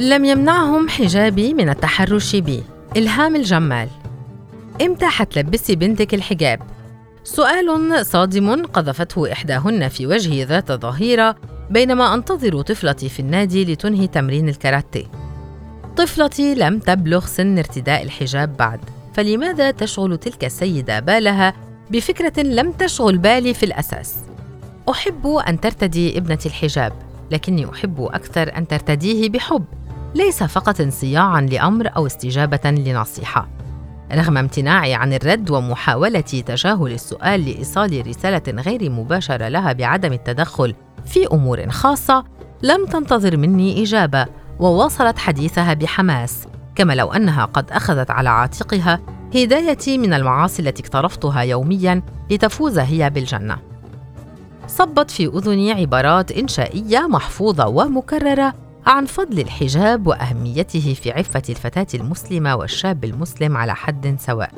لم يمنعهم حجابي من التحرش بي. إلهام الجمال. إمتى حتلبسي بنتك الحجاب؟ سؤال صادم قذفته إحداهن في وجهي ذات ظهيرة بينما أنتظر طفلتي في النادي لتنهي تمرين الكاراتيه. طفلتي لم تبلغ سن ارتداء الحجاب بعد. فلماذا تشغل تلك السيدة بالها بفكرة لم تشغل بالي في الأساس؟ أحب أن ترتدي ابنتي الحجاب لكني أحب أكثر أن ترتديه بحب. ليس فقط انصياعا لأمر أو استجابة لنصيحة. رغم امتناعي عن الرد ومحاولتي تجاهل السؤال لإيصال رسالة غير مباشرة لها بعدم التدخل في أمور خاصة لم تنتظر مني إجابة وواصلت حديثها بحماس. كما لو أنها قد أخذت على عاتقها هدايتي من المعاصي التي اقترفتها يوميا لتفوز هي بالجنة. صبت في أذني عبارات إنشائية محفوظة ومكررة عن فضل الحجاب وأهميته في عفة الفتاة المسلمة والشاب المسلم على حد سواء.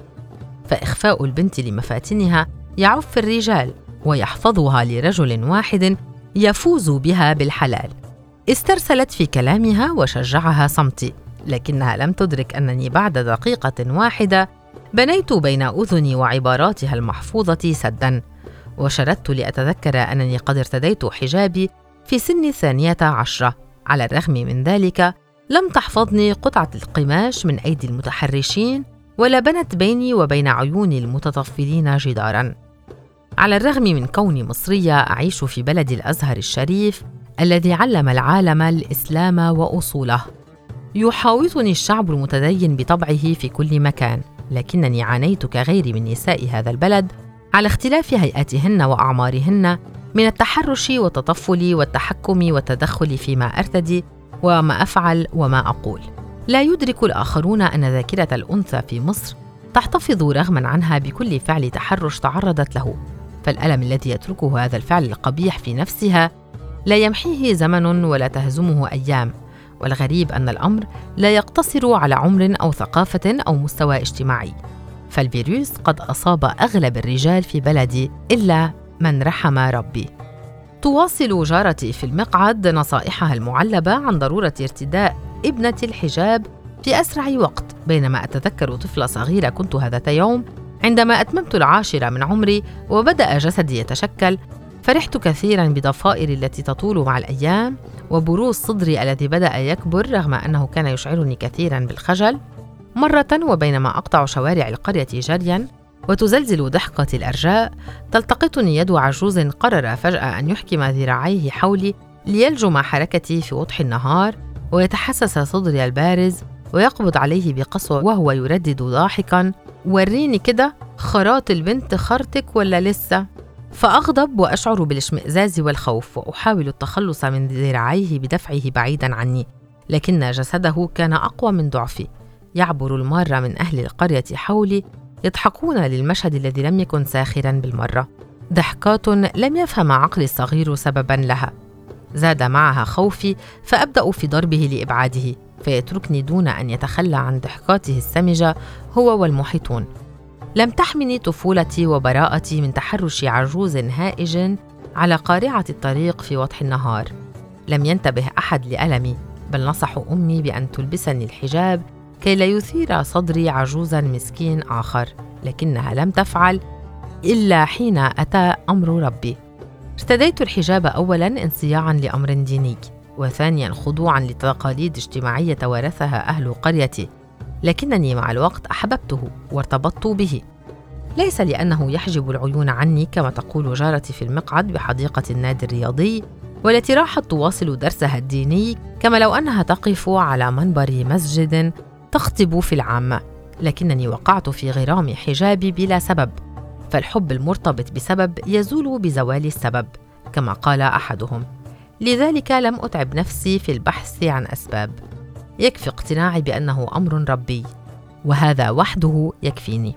فإخفاء البنت لمفاتنها يعف الرجال ويحفظها لرجل واحد يفوز بها بالحلال. استرسلت في كلامها وشجعها صمتي لكنها لم تدرك أنني بعد دقيقة واحدة بنيت بين أذني وعباراتها المحفوظة سدا وشردت لأتذكر أنني قد ارتديت حجابي في سن الثانية عشرة. على الرغم من ذلك لم تحفظني قطعة القماش من أيدي المتحرشين ولا بنت بيني وبين عيون المتطفلين جدارا. على الرغم من كوني مصرية أعيش في بلد الأزهر الشريف الذي علم العالم الإسلام وأصوله. يحاوطني الشعب المتدين بطبعه في كل مكان لكنني عانيت كغيري من نساء هذا البلد على اختلاف هيئاتهن وأعمارهن من التحرش والتطفل والتحكم والتدخل فيما أرتدي وما أفعل وما أقول. لا يدرك الآخرون أن ذاكرة الأنثى في مصر تحتفظ رغما عنها بكل فعل تحرش تعرضت له. فالألم الذي يتركه هذا الفعل القبيح في نفسها لا يمحيه زمن ولا تهزمه أيام. والغريب أن الأمر لا يقتصر على عمر أو ثقافة أو مستوى اجتماعي. فالفيروس قد أصاب أغلب الرجال في بلدي إلا من رحم ربي. تواصل جارتي في المقعد نصائحها المعلبة عن ضرورة ارتداء ابنتي الحجاب في أسرع وقت بينما أتذكر طفلة صغيرة كنت هذا يوم عندما أتممت العاشرة من عمري وبدأ جسدي يتشكل فرحت كثيرا بضفائري التي تطول مع الأيام وبروز صدري الذي بدأ يكبر رغم أنه كان يشعرني كثيرا بالخجل. مرة وبينما أقطع شوارع القرية جريا وتزلزل ضحكة الأرجاء تلتقطني يد عجوز قرر فجأة أن يحكم ذراعيه حولي ليلجم حركتي في وضح النهار ويتحسس صدري البارز ويقبض عليه بقسوة وهو يردد ضاحكا وريني كده خراط البنت خرتك ولا لسه؟ فأغضب وأشعر بالاشمئزاز والخوف وأحاول التخلص من ذراعيه بدفعه بعيدا عني لكن جسده كان أقوى من ضعفي. يعبر المارة من أهل القرية حولي يضحكون للمشهد الذي لم يكن ساخرا بالمرة. ضحكات لم يفهم عقلي الصغير سببا لها. زاد معها خوفي فأبدأ في ضربه لإبعاده فيتركني دون أن يتخلى عن ضحكاته السمجة هو والمحيطون. لم تحمني طفولتي وبراءتي من تحرش عجوز هائج على قارعة الطريق في وضح النهار. لم ينتبه أحد لألمي بل نصحوا أمي بأن تلبسني الحجاب كي لا يثير صدري عجوزا مسكين آخر لكنها لم تفعل إلا حين أتى أمر ربي. ارتديت الحجاب أولا انصياعا لأمر ديني وثانيا خضوعا لتقاليد اجتماعية توارثها أهل قريتي لكنني مع الوقت أحببته وارتبطت به. ليس لأنه يحجب العيون عني كما تقول جارتي في المقعد بحديقة النادي الرياضي والتي راحت تواصل درسها الديني كما لو أنها تقف على منبر مسجد تخطب في العامة لكنني وقعت في غرام حجابي بلا سبب فالحب المرتبط بسبب يزول بزوال السبب كما قال أحدهم. لذلك لم أتعب نفسي في البحث عن أسباب. يكفي اقتناعي بأنه أمر ربي وهذا وحده يكفيني.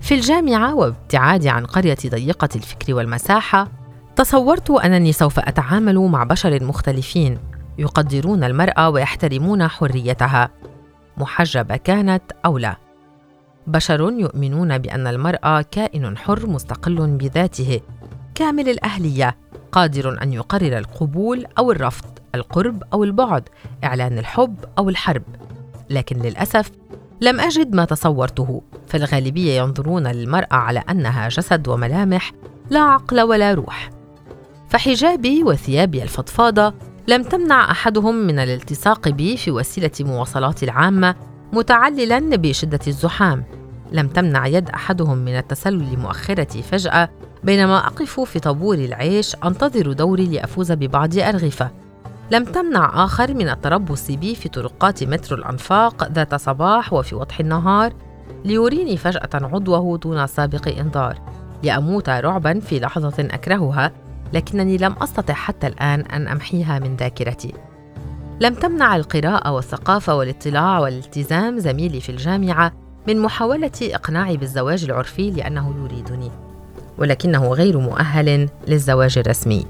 في الجامعة وابتعادي عن قرية ضيقة الفكر والمساحة تصورت أنني سوف أتعامل مع بشر مختلفين يقدرون المراه ويحترمون حريتها. محجبة كانت أو لا. بشر يؤمنون بأن المرأة كائن حر مستقل بذاته كامل الأهلية قادر أن يقرر القبول أو الرفض القرب أو البعد إعلان الحب أو الحرب. لكن للأسف لم أجد ما تصورته فالغالبية ينظرون للمرأة على أنها جسد وملامح لا عقل ولا روح. فحجابي وثيابي الفضفاضة لم تمنع أحدهم من الالتصاق بي في وسيلة مواصلات العامة متعللا بشدة الزحام. لم تمنع يد أحدهم من التسلل مؤخرتي فجأة بينما أقف في طابور العيش أنتظر دوري لأفوز ببعض أرغفة. لم تمنع آخر من التربص بي في طرقات مترو الأنفاق ذات صباح وفي وضح النهار ليريني فجأة عضوه دون سابق إنذار. لأموت رعبا في لحظة أكرهها لكنني لم أستطع حتى الآن أن أمحيها من ذاكرتي. لم تمنع القراءة والثقافة والاطلاع والالتزام زميلي في الجامعة من محاولة إقناعي بالزواج العرفي لأنه يريدني ولكنه غير مؤهل للزواج الرسمي.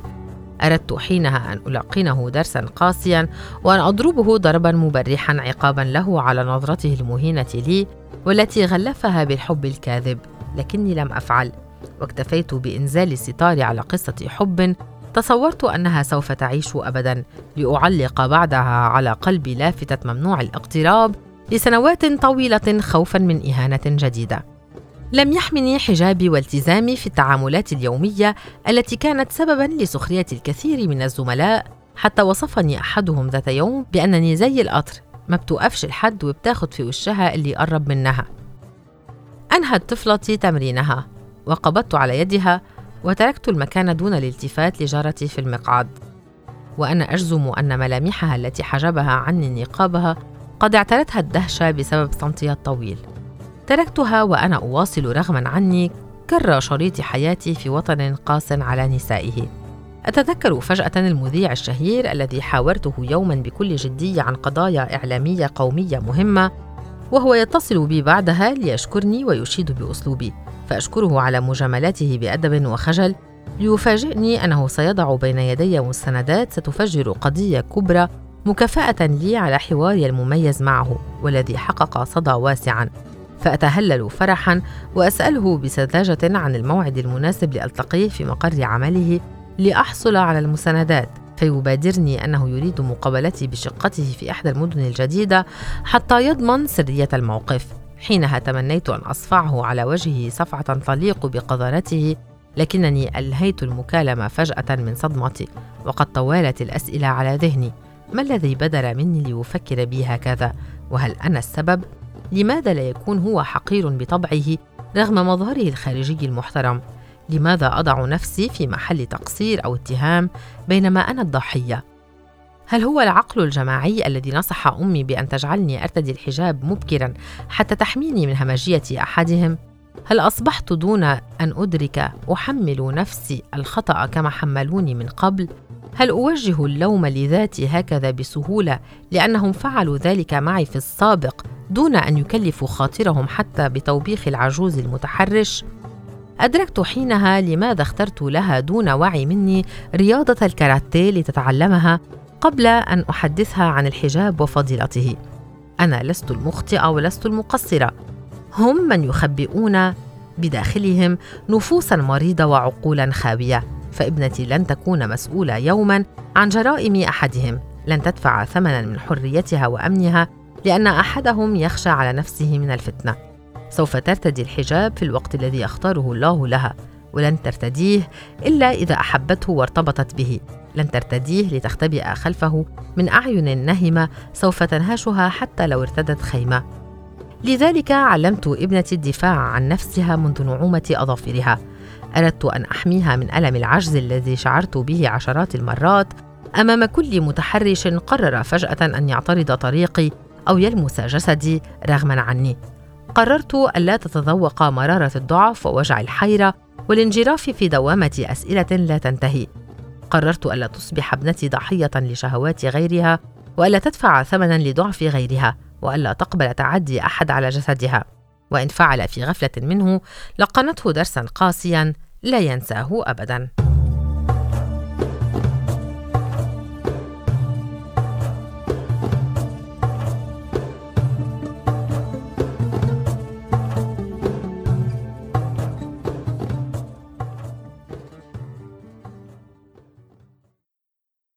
أردت حينها أن ألقنه درسا قاسيا وأن أضربه ضربا مبرحا عقابا له على نظرته المهينة لي والتي غلفها بالحب الكاذب لكني لم أفعل. واكتفيت بإنزال الستار على قصة حب تصورت أنها سوف تعيش أبدا لأعلق بعدها على قلبي لافتة ممنوع الاقتراب لسنوات طويلة خوفا من إهانة جديدة. لم يحمني حجابي والتزامي في التعاملات اليومية التي كانت سببا لسخرية الكثير من الزملاء حتى وصفني أحدهم ذات يوم بأنني زي القطر ما بتوقفش الحد وبتاخد في وشها اللي قرب منها. أنهت طفلتي تمرينها. وقبضت على يدها وتركت المكان دون الالتفات لجارتي في المقعد. وأنا أجزم أن ملامحها التي حجبها عني نقابها قد اعترتها الدهشة بسبب صمتها الطويل. تركتها وأنا أواصل رغما عني كر شريط حياتي في وطن قاس على نسائه. أتذكر فجأة المذيع الشهير الذي حاورته يوما بكل جدية عن قضايا إعلامية قومية مهمة وهو يتصل بي بعدها ليشكرني ويشيد بأسلوبي فأشكره على مجاملاته بأدب وخجل ليفاجئني أنه سيضع بين يدي مستندات ستفجر قضية كبرى مكافأة لي على حواري المميز معه والذي حقق صدى واسعا. فأتهلل فرحا وأسأله بسذاجة عن الموعد المناسب لألتقيه في مقر عمله لأحصل على المساندات فيبادرني أنه يريد مقابلتي بشقته في إحدى المدن الجديدة حتى يضمن سرية الموقف حينها تمنيت أن أصفعه على وجهه صفعة تليق بقذارته لكنني ألهيت المكالمة فجأة من صدمتي وقد طوالت الأسئلة على ذهني ما الذي بدر مني ليفكر بي هكذا وهل أنا السبب؟ لماذا لا يكون هو حقير بطبعه رغم مظهره الخارجي المحترم؟ لماذا أضع نفسي في محل تقصير أو اتهام بينما أنا الضحية؟ هل هو العقل الجماعي الذي نصح أمي بأن تجعلني أرتدي الحجاب مبكرا حتى تحميني من همجية أحدهم؟ هل أصبحت دون أن أدرك أحمل نفسي الخطأ كما حملوني من قبل؟ هل أوجه اللوم لذاتي هكذا بسهولة لأنهم فعلوا ذلك معي في السابق دون أن يكلفوا خاطرهم حتى بتوبيخ العجوز المتحرش؟ أدركت حينها لماذا اخترت لها دون وعي مني رياضة الكاراتيه لتتعلمها قبل أن أحدثها عن الحجاب وفضيلته. أنا لست المخطئة ولست المقصرة. هم من يخبئون بداخلهم نفوسا مريضة وعقولا خاوية. فابنتي لن تكون مسؤولة يوما عن جرائم أحدهم. لن تدفع ثمنا من حريتها وأمنها لأن أحدهم يخشى على نفسه من الفتنة. سوف ترتدي الحجاب في الوقت الذي يختاره الله لها ولن ترتديه إلا إذا أحبته وارتبطت به. لن ترتديه لتختبئ خلفه من أعين نهمة سوف تنهشها حتى لو ارتدت خيمة. لذلك علمت ابنتي الدفاع عن نفسها منذ نعومة أظافرها. أردت أن أحميها من ألم العجز الذي شعرت به عشرات المرات أمام كل متحرش قرر فجأة أن يعترض طريقي أو يلمس جسدي رغما عني. قررت الا تتذوق مرارة الضعف ووجع الحيرة والانجراف في دوامة أسئلة لا تنتهي. قررت الا تصبح ابنتي ضحية لشهوات غيرها والا تدفع ثمنا لضعف غيرها والا تقبل تعدي أحد على جسدها. وإن فعل في غفلة منه لقنته درسا قاسيا لا ينساه ابدا.